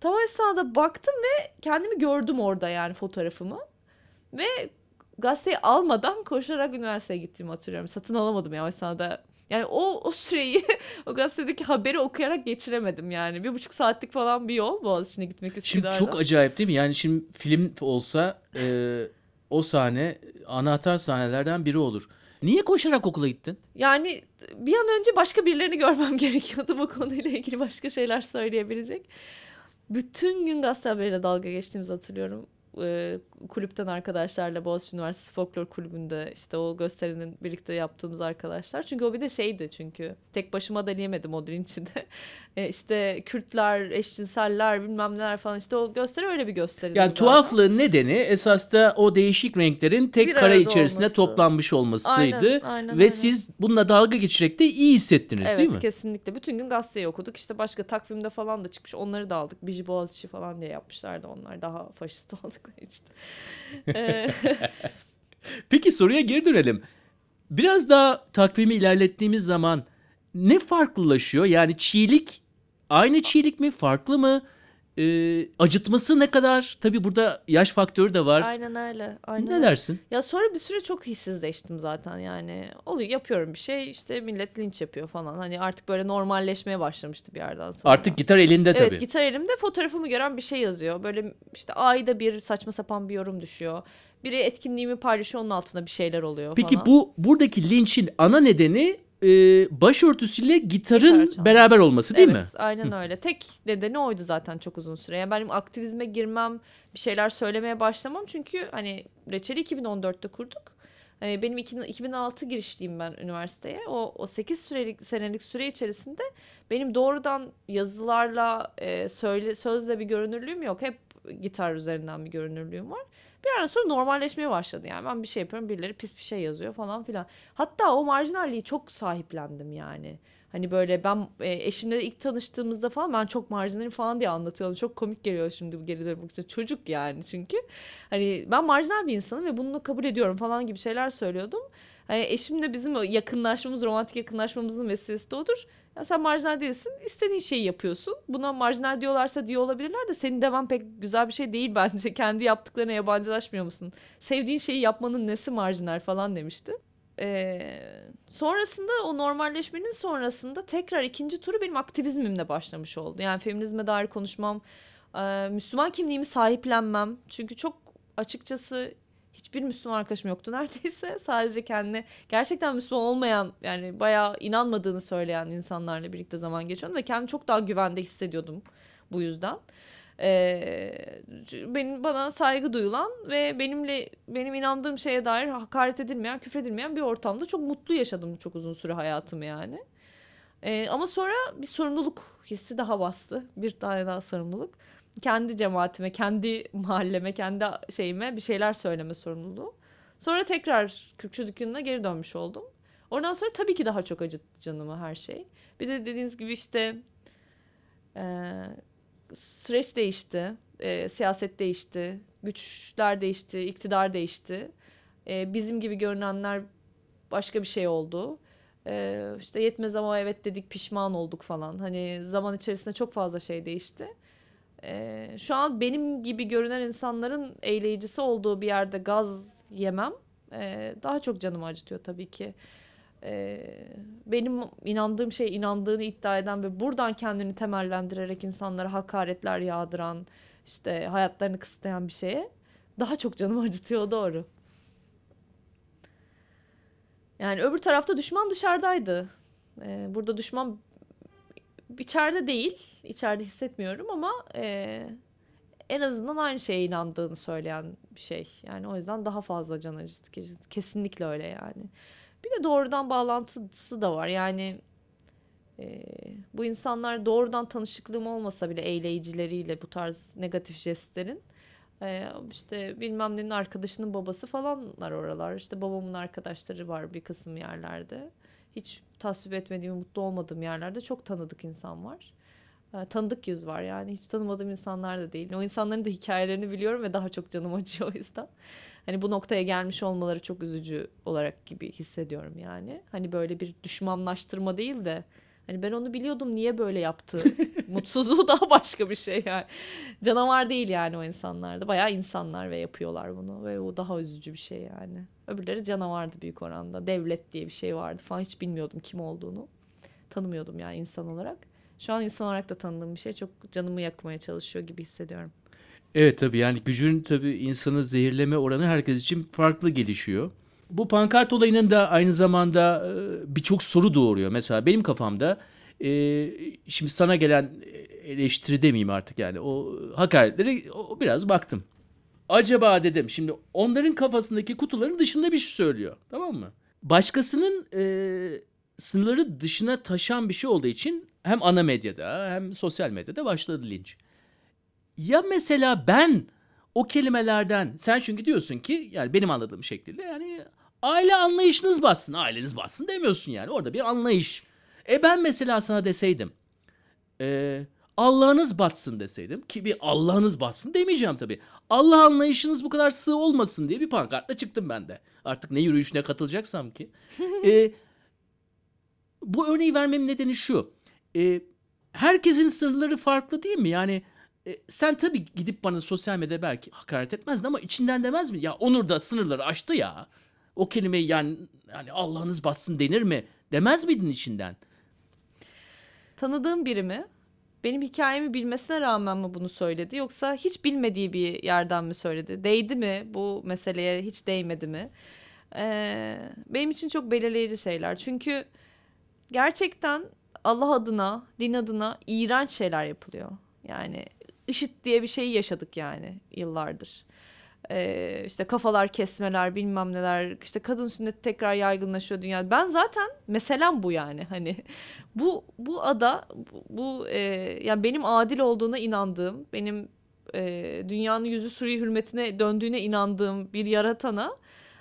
Tam o esnada baktım ve kendimi gördüm orada yani fotoğrafımı. Ve gazeteyi almadan koşarak üniversiteye gittiğimi hatırlıyorum. Satın alamadım ya o esnada. Yani o, o süreyi o gazetedeki haberi okuyarak geçiremedim yani. Bir buçuk saatlik falan bir yol Boğaziçi'ne gitmek Şimdi Üsküdar'dan. çok acayip değil mi? Yani şimdi film olsa e, o sahne anahtar sahnelerden biri olur. Niye koşarak okula gittin? Yani bir an önce başka birilerini görmem gerekiyordu bu konuyla ilgili başka şeyler söyleyebilecek. Bütün gün gazete haberiyle dalga geçtiğimizi hatırlıyorum. E, kulüpten arkadaşlarla Boğaziçi Üniversitesi Folklor Kulübü'nde işte o gösterinin birlikte yaptığımız arkadaşlar. Çünkü o bir de şeydi çünkü tek başıma deneyemedim o dilin içinde. E, işte Kürtler, eşcinseller bilmem neler falan işte o gösteri öyle bir gösteri. Yani tuhaflığın nedeni esas da o değişik renklerin tek Bir kare içerisinde olması. toplanmış olmasıydı. Aynen, aynen, Ve aynen. siz bununla dalga geçerek de iyi hissettiniz Evet değil mi? kesinlikle. Bütün gün gazeteyi okuduk. İşte başka takvimde falan da çıkmış. Onları da aldık. Biji Boğaziçi falan diye yapmışlardı onlar. Daha faşist oldukları için. Peki soruya geri dönelim. Biraz daha takvimi ilerlettiğimiz zaman ne farklılaşıyor? Yani çiğlik aynı çiğlik mi? Farklı mı? Ee, acıtması ne kadar? Tabii burada yaş faktörü de var. aynen öyle. Aynen Ne öyle. dersin? Ya sonra bir süre çok hissizleştim zaten yani. Oluyor yapıyorum bir şey işte millet linç yapıyor falan. Hani artık böyle normalleşmeye başlamıştı bir yerden sonra. Artık gitar elinde tabii. Evet gitar elimde fotoğrafımı gören bir şey yazıyor. Böyle işte ayda bir saçma sapan bir yorum düşüyor. Biri etkinliğimi paylaşıyor onun altında bir şeyler oluyor Peki falan. bu buradaki linçin ana nedeni e, başörtüsüyle gitarın Gitar beraber olması değil mi? Evet aynen öyle. Tek nedeni oydu zaten çok uzun süre. Yani benim aktivizme girmem, bir şeyler söylemeye başlamam. Çünkü hani Reçeli 2014'te kurduk. Hani benim iki- 2006 girişliyim ben üniversiteye. O, o 8 sürelik, senelik süre içerisinde benim doğrudan yazılarla, e, söyle, sözle bir görünürlüğüm yok. Hep gitar üzerinden bir görünürlüğüm var. Bir ara sonra normalleşmeye başladı yani. Ben bir şey yapıyorum birileri pis bir şey yazıyor falan filan. Hatta o marjinalliği çok sahiplendim yani. Hani böyle ben e, eşimle ilk tanıştığımızda falan ben çok marjinalim falan diye anlatıyorum. Çok komik geliyor şimdi bu geri dönmek için. Çocuk yani çünkü. Hani ben marjinal bir insanım ve bunu kabul ediyorum falan gibi şeyler söylüyordum. Hani eşimle bizim o yakınlaşmamız, romantik yakınlaşmamızın vesilesi de odur. Ya sen marjinal değilsin, istediğin şeyi yapıyorsun. Buna marjinal diyorlarsa diyor olabilirler de senin devam pek güzel bir şey değil bence. Kendi yaptıklarına yabancılaşmıyor musun? Sevdiğin şeyi yapmanın nesi marjinal falan demişti. Ee, sonrasında o normalleşmenin sonrasında tekrar ikinci turu benim aktivizmimle başlamış oldu. Yani feminizme dair konuşmam, e, Müslüman kimliğimi sahiplenmem. Çünkü çok açıkçası hiçbir Müslüman arkadaşım yoktu neredeyse. Sadece kendine gerçekten Müslüman olmayan yani bayağı inanmadığını söyleyen insanlarla birlikte zaman geçiyordum ve kendimi çok daha güvende hissediyordum bu yüzden. Ee, benim bana saygı duyulan ve benimle benim inandığım şeye dair hakaret edilmeyen, küfredilmeyen bir ortamda çok mutlu yaşadım çok uzun süre hayatımı yani. Ee, ama sonra bir sorumluluk hissi daha bastı. Bir tane daha sorumluluk. Kendi cemaatime, kendi mahalleme, kendi şeyime bir şeyler söyleme sorumluluğu. Sonra tekrar Kürkçü dükkanına geri dönmüş oldum. Oradan sonra tabii ki daha çok acıttı canımı her şey. Bir de dediğiniz gibi işte e, süreç değişti, e, siyaset değişti, güçler değişti, iktidar değişti. E, bizim gibi görünenler başka bir şey oldu. E, işte yetmez ama evet dedik pişman olduk falan. Hani zaman içerisinde çok fazla şey değişti. E, şu an benim gibi görünen insanların eğleyicisi olduğu bir yerde gaz yemem e, daha çok canımı acıtıyor tabii ki. E, benim inandığım şey inandığını iddia eden ve buradan kendini temellendirerek insanlara hakaretler yağdıran, işte hayatlarını kısıtlayan bir şeye daha çok canımı acıtıyor doğru. Yani öbür tarafta düşman dışarıdaydı. Ee, burada düşman içeride değil, içeride hissetmiyorum ama e, en azından aynı şeye inandığını söyleyen bir şey. Yani o yüzden daha fazla can acıttı. Kesinlikle öyle yani. Bir de doğrudan bağlantısı da var. Yani e, bu insanlar doğrudan tanışıklığım olmasa bile eyleyicileriyle bu tarz negatif jestlerin e, işte bilmem nenin arkadaşının babası falanlar oralar. İşte babamın arkadaşları var bir kısım yerlerde. Hiç tasvip etmediğim, mutlu olmadığım yerlerde çok tanıdık insan var. E, tanıdık yüz var yani hiç tanımadığım insanlar da değil. O insanların da hikayelerini biliyorum ve daha çok canım acıyor o yüzden. Hani bu noktaya gelmiş olmaları çok üzücü olarak gibi hissediyorum yani. Hani böyle bir düşmanlaştırma değil de hani ben onu biliyordum niye böyle yaptı. Mutsuzluğu daha başka bir şey yani. Canavar değil yani o insanlar da. Bayağı insanlar ve yapıyorlar bunu ve o daha üzücü bir şey yani. Öbürleri canavardı büyük oranda. Devlet diye bir şey vardı falan hiç bilmiyordum kim olduğunu. Tanımıyordum yani insan olarak. Şu an insan olarak da tanıdığım bir şey çok canımı yakmaya çalışıyor gibi hissediyorum. Evet tabii yani gücün tabii insanı zehirleme oranı herkes için farklı gelişiyor. Bu pankart olayının da aynı zamanda e, birçok soru doğuruyor. Mesela benim kafamda e, şimdi sana gelen eleştiri demeyeyim artık yani o hakaretleri o, biraz baktım. acaba dedim şimdi onların kafasındaki kutuların dışında bir şey söylüyor. Tamam mı? Başkasının e, sınırları dışına taşan bir şey olduğu için hem ana medyada hem sosyal medyada başladı linç. Ya mesela ben o kelimelerden sen çünkü diyorsun ki yani benim anladığım şekliyle yani aile anlayışınız bassın, aileniz bassın demiyorsun yani. Orada bir anlayış. E ben mesela sana deseydim e, Allah'ınız batsın deseydim ki bir Allah'ınız batsın demeyeceğim tabii. Allah anlayışınız bu kadar sığ olmasın diye bir pankartla çıktım ben de. Artık ne yürüyüşüne katılacaksam ki. E, bu örneği vermemin nedeni şu. E, herkesin sınırları farklı değil mi? Yani e, sen tabii gidip bana sosyal medyada belki hakaret etmezdin ama içinden demez mi? Ya Onur da sınırları aştı ya. O kelimeyi yani, yani Allah'ınız batsın denir mi? Demez miydin içinden? Tanıdığım biri mi? Benim hikayemi bilmesine rağmen mi bunu söyledi yoksa hiç bilmediği bir yerden mi söyledi? Değdi mi bu meseleye hiç değmedi mi? Ee, benim için çok belirleyici şeyler. Çünkü gerçekten Allah adına, din adına iğrenç şeyler yapılıyor. Yani IŞİD diye bir şeyi yaşadık yani yıllardır. Ee, işte kafalar kesmeler bilmem neler işte kadın sünneti tekrar yaygınlaşıyor dünyada. Ben zaten meselem bu yani hani bu bu ada bu, bu e, yani benim adil olduğuna inandığım benim e, dünyanın yüzü suri hürmetine döndüğüne inandığım bir yaratana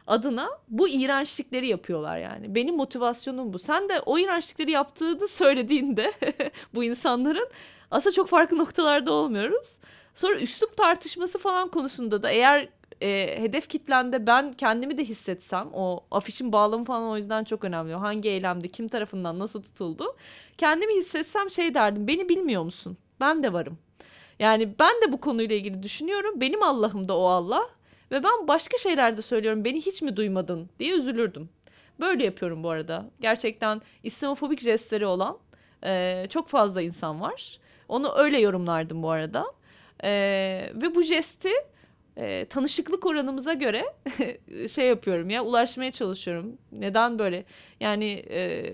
adına bu iğrençlikleri yapıyorlar yani. Benim motivasyonum bu. Sen de o iğrençlikleri yaptığını söylediğinde bu insanların aslında çok farklı noktalarda olmuyoruz. Sonra üslup tartışması falan konusunda da eğer e, hedef kitlende ben kendimi de hissetsem o afişin bağlamı falan o yüzden çok önemli. Hangi eylemde kim tarafından nasıl tutuldu. Kendimi hissetsem şey derdim beni bilmiyor musun? Ben de varım. Yani ben de bu konuyla ilgili düşünüyorum. Benim Allah'ım da o Allah. Ve ben başka şeylerde söylüyorum beni hiç mi duymadın diye üzülürdüm. Böyle yapıyorum bu arada. Gerçekten İslamofobik jestleri olan e, çok fazla insan var. Onu öyle yorumlardım bu arada. E, ve bu jesti e, tanışıklık oranımıza göre şey yapıyorum ya ulaşmaya çalışıyorum. Neden böyle? Yani e,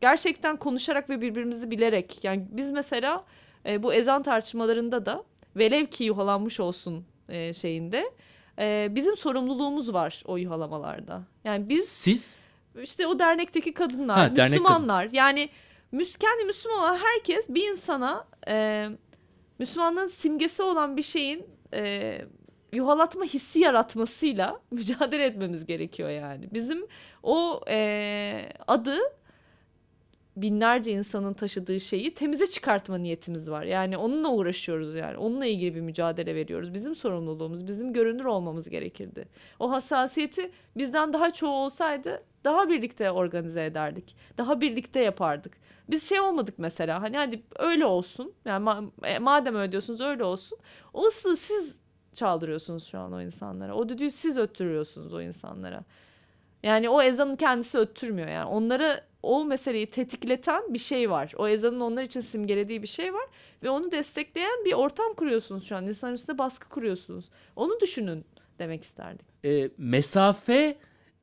gerçekten konuşarak ve birbirimizi bilerek. Yani biz mesela e, bu ezan tartışmalarında da velev ki yuhalanmış olsun e, şeyinde e, bizim sorumluluğumuz var o yuhalamalarda. Yani biz Siz? işte o dernekteki kadınlar, Ha, dernek Müslümanlar yani müs kendi Müslüman olan herkes bir insana e, Müslümanlığın simgesi olan bir şeyin e, yuhalatma hissi yaratmasıyla mücadele etmemiz gerekiyor yani. Bizim o e, adı binlerce insanın taşıdığı şeyi temize çıkartma niyetimiz var. Yani onunla uğraşıyoruz yani. Onunla ilgili bir mücadele veriyoruz. Bizim sorumluluğumuz, bizim görünür olmamız gerekirdi. O hassasiyeti bizden daha çoğu olsaydı daha birlikte organize ederdik. Daha birlikte yapardık. Biz şey olmadık mesela hani hadi öyle olsun. Yani e, madem öyle diyorsunuz öyle olsun. O ıslığı siz çaldırıyorsunuz şu an o insanlara. O düdüğü siz öttürüyorsunuz o insanlara. Yani o ezanın kendisi öttürmüyor yani. Onlara o meseleyi tetikleten bir şey var. O ezanın onlar için simgelediği bir şey var. Ve onu destekleyen bir ortam kuruyorsunuz şu an. İnsanın üstünde baskı kuruyorsunuz. Onu düşünün demek isterdik. e, mesafe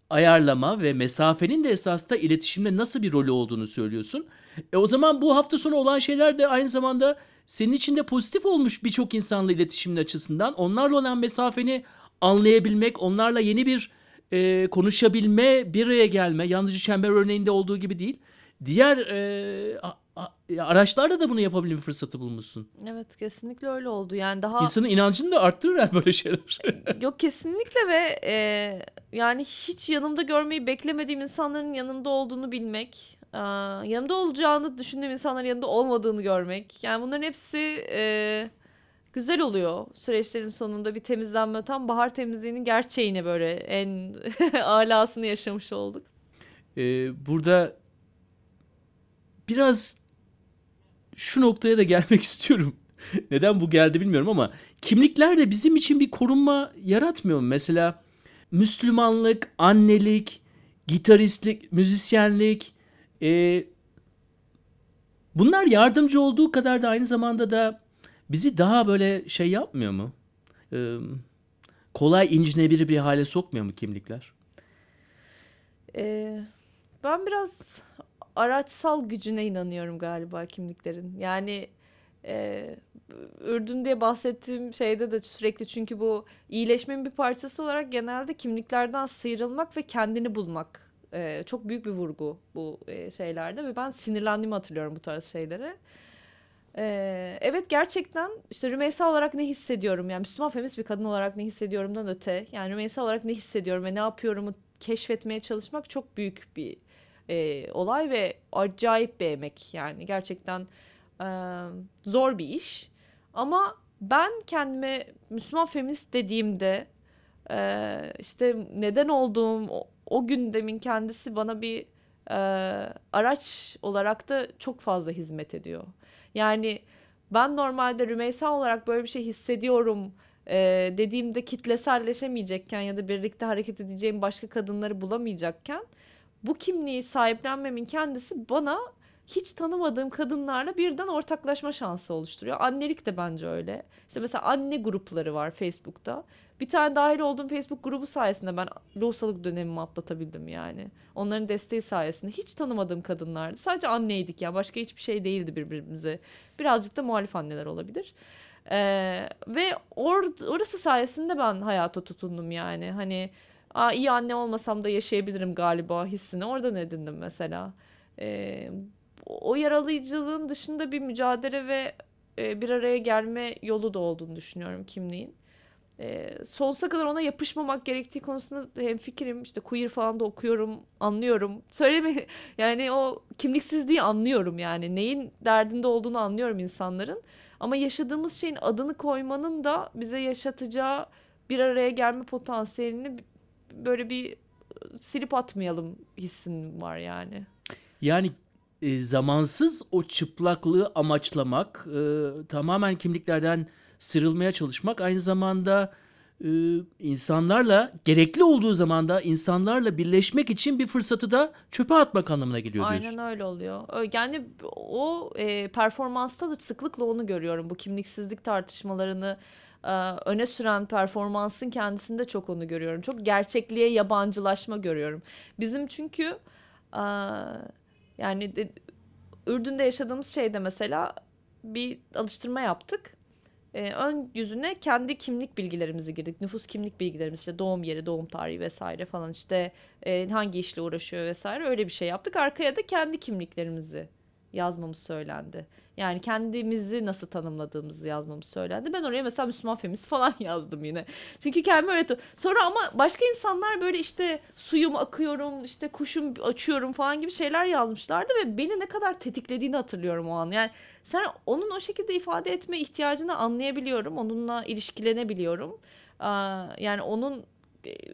ayarlama ve mesafenin de esasında iletişimde nasıl bir rolü olduğunu söylüyorsun. E o zaman bu hafta sonu olan şeyler de aynı zamanda senin için de pozitif olmuş birçok insanla iletişimin açısından. Onlarla olan mesafeni anlayabilmek, onlarla yeni bir e, konuşabilme, bir araya gelme, yalnızca çember örneğinde olduğu gibi değil. Diğer e, a- a- araçlarla da bunu yapabilme fırsatı bulmuşsun. Evet kesinlikle öyle oldu. Yani daha İnsanın inancını da arttırır böyle şeyler. Yok kesinlikle ve e, yani hiç yanımda görmeyi beklemediğim insanların yanımda olduğunu bilmek, e, yanımda olacağını düşündüğüm insanların yanında olmadığını görmek. Yani bunların hepsi e, güzel oluyor. Süreçlerin sonunda bir temizlenme, tam bahar temizliğinin gerçeğini böyle en alasını yaşamış olduk. Ee, burada biraz şu noktaya da gelmek istiyorum. Neden bu geldi bilmiyorum ama kimlikler de bizim için bir korunma yaratmıyor mu? Mesela Müslümanlık, annelik, gitaristlik, müzisyenlik e, bunlar yardımcı olduğu kadar da aynı zamanda da bizi daha böyle şey yapmıyor mu? Ee, kolay incinebilir bir hale sokmuyor mu kimlikler? E, ben biraz araçsal gücüne inanıyorum galiba kimliklerin. Yani e, Ürdün diye bahsettiğim şeyde de sürekli çünkü bu iyileşmenin bir parçası olarak genelde kimliklerden sıyrılmak ve kendini bulmak e, çok büyük bir vurgu bu e, şeylerde ve ben sinirlendiğimi hatırlıyorum bu tarz şeylere. E, evet gerçekten işte Rümeysa olarak ne hissediyorum yani Müslüman feminist bir kadın olarak ne hissediyorumdan öte yani Rümeysa olarak ne hissediyorum ve ne yapıyorumu keşfetmeye çalışmak çok büyük bir e, olay ve acayip bir emek yani gerçekten e, zor bir iş. Ama ben kendime Müslüman feminist dediğimde e, işte neden olduğum o, o gündemin kendisi bana bir e, araç olarak da çok fazla hizmet ediyor. Yani ben normalde Rümeysa olarak böyle bir şey hissediyorum e, dediğimde kitleselleşemeyecekken ya da birlikte hareket edeceğim başka kadınları bulamayacakken bu kimliği sahiplenmemin kendisi bana hiç tanımadığım kadınlarla birden ortaklaşma şansı oluşturuyor. Annelik de bence öyle. İşte mesela anne grupları var Facebook'ta. Bir tane dahil olduğum Facebook grubu sayesinde ben lohusalık dönemimi atlatabildim yani. Onların desteği sayesinde hiç tanımadığım kadınlardı. Sadece anneydik ya. Başka hiçbir şey değildi birbirimize. Birazcık da muhalif anneler olabilir. Ee, ve or orası sayesinde ben hayata tutundum yani. Hani Aa, iyi anne olmasam da yaşayabilirim galiba hissini oradan edindim mesela. Ee, o yaralayıcılığın dışında bir mücadele ve e, bir araya gelme yolu da olduğunu düşünüyorum kimliğin. E, sonsuza kadar ona yapışmamak gerektiği konusunda hem fikrim işte queer falan da okuyorum anlıyorum söyleme yani o kimliksizliği anlıyorum yani neyin derdinde olduğunu anlıyorum insanların ama yaşadığımız şeyin adını koymanın da bize yaşatacağı bir araya gelme potansiyelini böyle bir silip atmayalım hissin var yani. Yani e, zamansız o çıplaklığı amaçlamak, e, tamamen kimliklerden sıyrılmaya çalışmak aynı zamanda e, insanlarla gerekli olduğu zaman da insanlarla birleşmek için bir fırsatı da çöpe atmak anlamına geliyor diyorsun. Aynen öyle oluyor. Yani o e, performansta da sıklıkla onu görüyorum. Bu kimliksizlik tartışmalarını e, öne süren performansın kendisinde çok onu görüyorum. Çok gerçekliğe yabancılaşma görüyorum. Bizim çünkü e, yani de, Ürdün'de yaşadığımız şeyde mesela bir alıştırma yaptık. E, ön yüzüne kendi kimlik bilgilerimizi girdik. Nüfus kimlik bilgilerimiz işte doğum yeri, doğum tarihi vesaire falan işte e, hangi işle uğraşıyor vesaire öyle bir şey yaptık. Arkaya da kendi kimliklerimizi yazmamız söylendi. Yani kendimizi nasıl tanımladığımızı yazmamız söylendi. Ben oraya mesela Müslüman feminist falan yazdım yine. Çünkü kendimi öyle... Sonra ama başka insanlar böyle işte suyum akıyorum, işte kuşum açıyorum falan gibi şeyler yazmışlardı ve beni ne kadar tetiklediğini hatırlıyorum o an. Yani sen onun o şekilde ifade etme ihtiyacını anlayabiliyorum. Onunla ilişkilenebiliyorum. Yani onun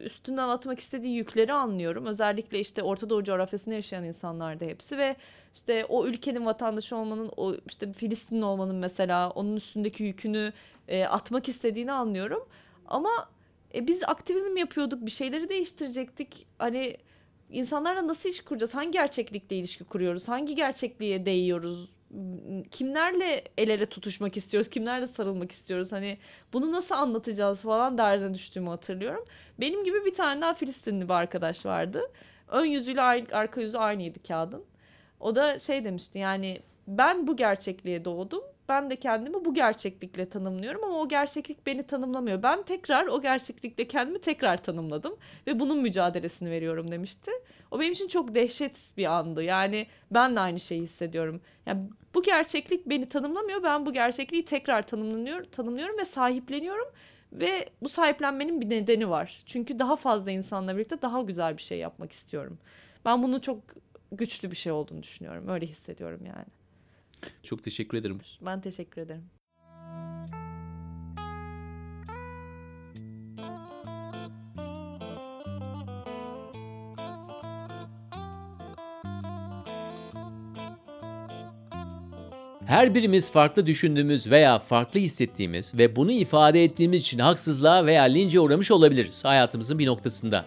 üstünden atmak istediği yükleri anlıyorum. Özellikle işte Orta Doğu coğrafyasında yaşayan insanlar da hepsi ve işte o ülkenin vatandaşı olmanın, o işte Filistinli olmanın mesela onun üstündeki yükünü e, atmak istediğini anlıyorum. Ama e, biz aktivizm yapıyorduk, bir şeyleri değiştirecektik. Hani insanlarla nasıl iş kuracağız? Hangi gerçeklikle ilişki kuruyoruz? Hangi gerçekliğe değiyoruz? Kimlerle el ele tutuşmak istiyoruz, kimlerle sarılmak istiyoruz hani bunu nasıl anlatacağız falan derdine düştüğümü hatırlıyorum. Benim gibi bir tane daha Filistinli bir arkadaş vardı. Ön yüzüyle arka yüzü aynıydı kağıdın. O da şey demişti yani ben bu gerçekliğe doğdum. Ben de kendimi bu gerçeklikle tanımlıyorum ama o gerçeklik beni tanımlamıyor. Ben tekrar o gerçeklikle kendimi tekrar tanımladım ve bunun mücadelesini veriyorum demişti. O benim için çok dehşet bir andı. Yani ben de aynı şeyi hissediyorum. Yani bu gerçeklik beni tanımlamıyor. Ben bu gerçekliği tekrar tanımlanıyor, tanımlıyorum ve sahipleniyorum. Ve bu sahiplenmenin bir nedeni var. Çünkü daha fazla insanla birlikte daha güzel bir şey yapmak istiyorum. Ben bunu çok güçlü bir şey olduğunu düşünüyorum. Öyle hissediyorum yani. Çok teşekkür ederim. Ben teşekkür ederim. Her birimiz farklı düşündüğümüz veya farklı hissettiğimiz ve bunu ifade ettiğimiz için haksızlığa veya lince uğramış olabiliriz hayatımızın bir noktasında.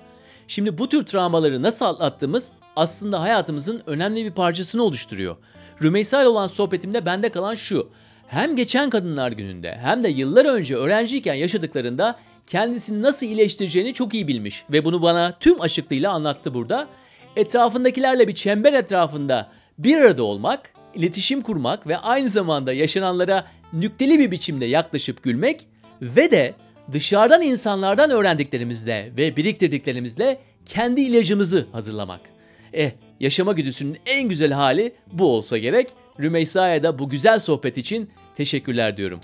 Şimdi bu tür travmaları nasıl atlattığımız aslında hayatımızın önemli bir parçasını oluşturuyor. Rümeysa ile olan sohbetimde bende kalan şu. Hem geçen Kadınlar Günü'nde hem de yıllar önce öğrenciyken yaşadıklarında kendisini nasıl iyileştireceğini çok iyi bilmiş ve bunu bana tüm açıklığıyla anlattı burada. Etrafındakilerle bir çember etrafında bir arada olmak iletişim kurmak ve aynı zamanda yaşananlara nükteli bir biçimde yaklaşıp gülmek ve de dışarıdan insanlardan öğrendiklerimizle ve biriktirdiklerimizle kendi ilacımızı hazırlamak. Eh, yaşama güdüsünün en güzel hali bu olsa gerek. Rümeysa'ya da bu güzel sohbet için teşekkürler diyorum.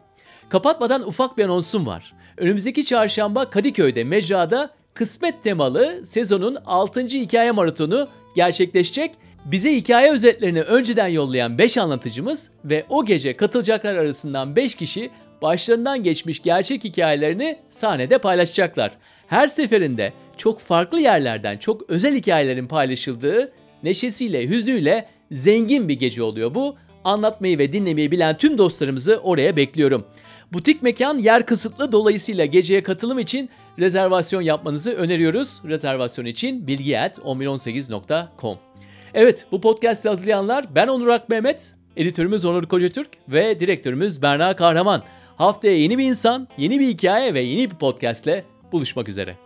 Kapatmadan ufak bir anonsum var. Önümüzdeki çarşamba Kadıköy'de mecrada kısmet temalı sezonun 6. hikaye maratonu gerçekleşecek. Bize hikaye özetlerini önceden yollayan 5 anlatıcımız ve o gece katılacaklar arasından 5 kişi başlarından geçmiş gerçek hikayelerini sahnede paylaşacaklar. Her seferinde çok farklı yerlerden çok özel hikayelerin paylaşıldığı, neşesiyle, hüznüyle zengin bir gece oluyor bu. Anlatmayı ve dinlemeyi bilen tüm dostlarımızı oraya bekliyorum. Butik mekan yer kısıtlı dolayısıyla geceye katılım için rezervasyon yapmanızı öneriyoruz. Rezervasyon için bilgi.1118.com Evet bu podcast'i hazırlayanlar ben Onur Ak Mehmet, editörümüz Onur Kocatürk ve direktörümüz Berna Kahraman. Haftaya yeni bir insan, yeni bir hikaye ve yeni bir podcastle buluşmak üzere.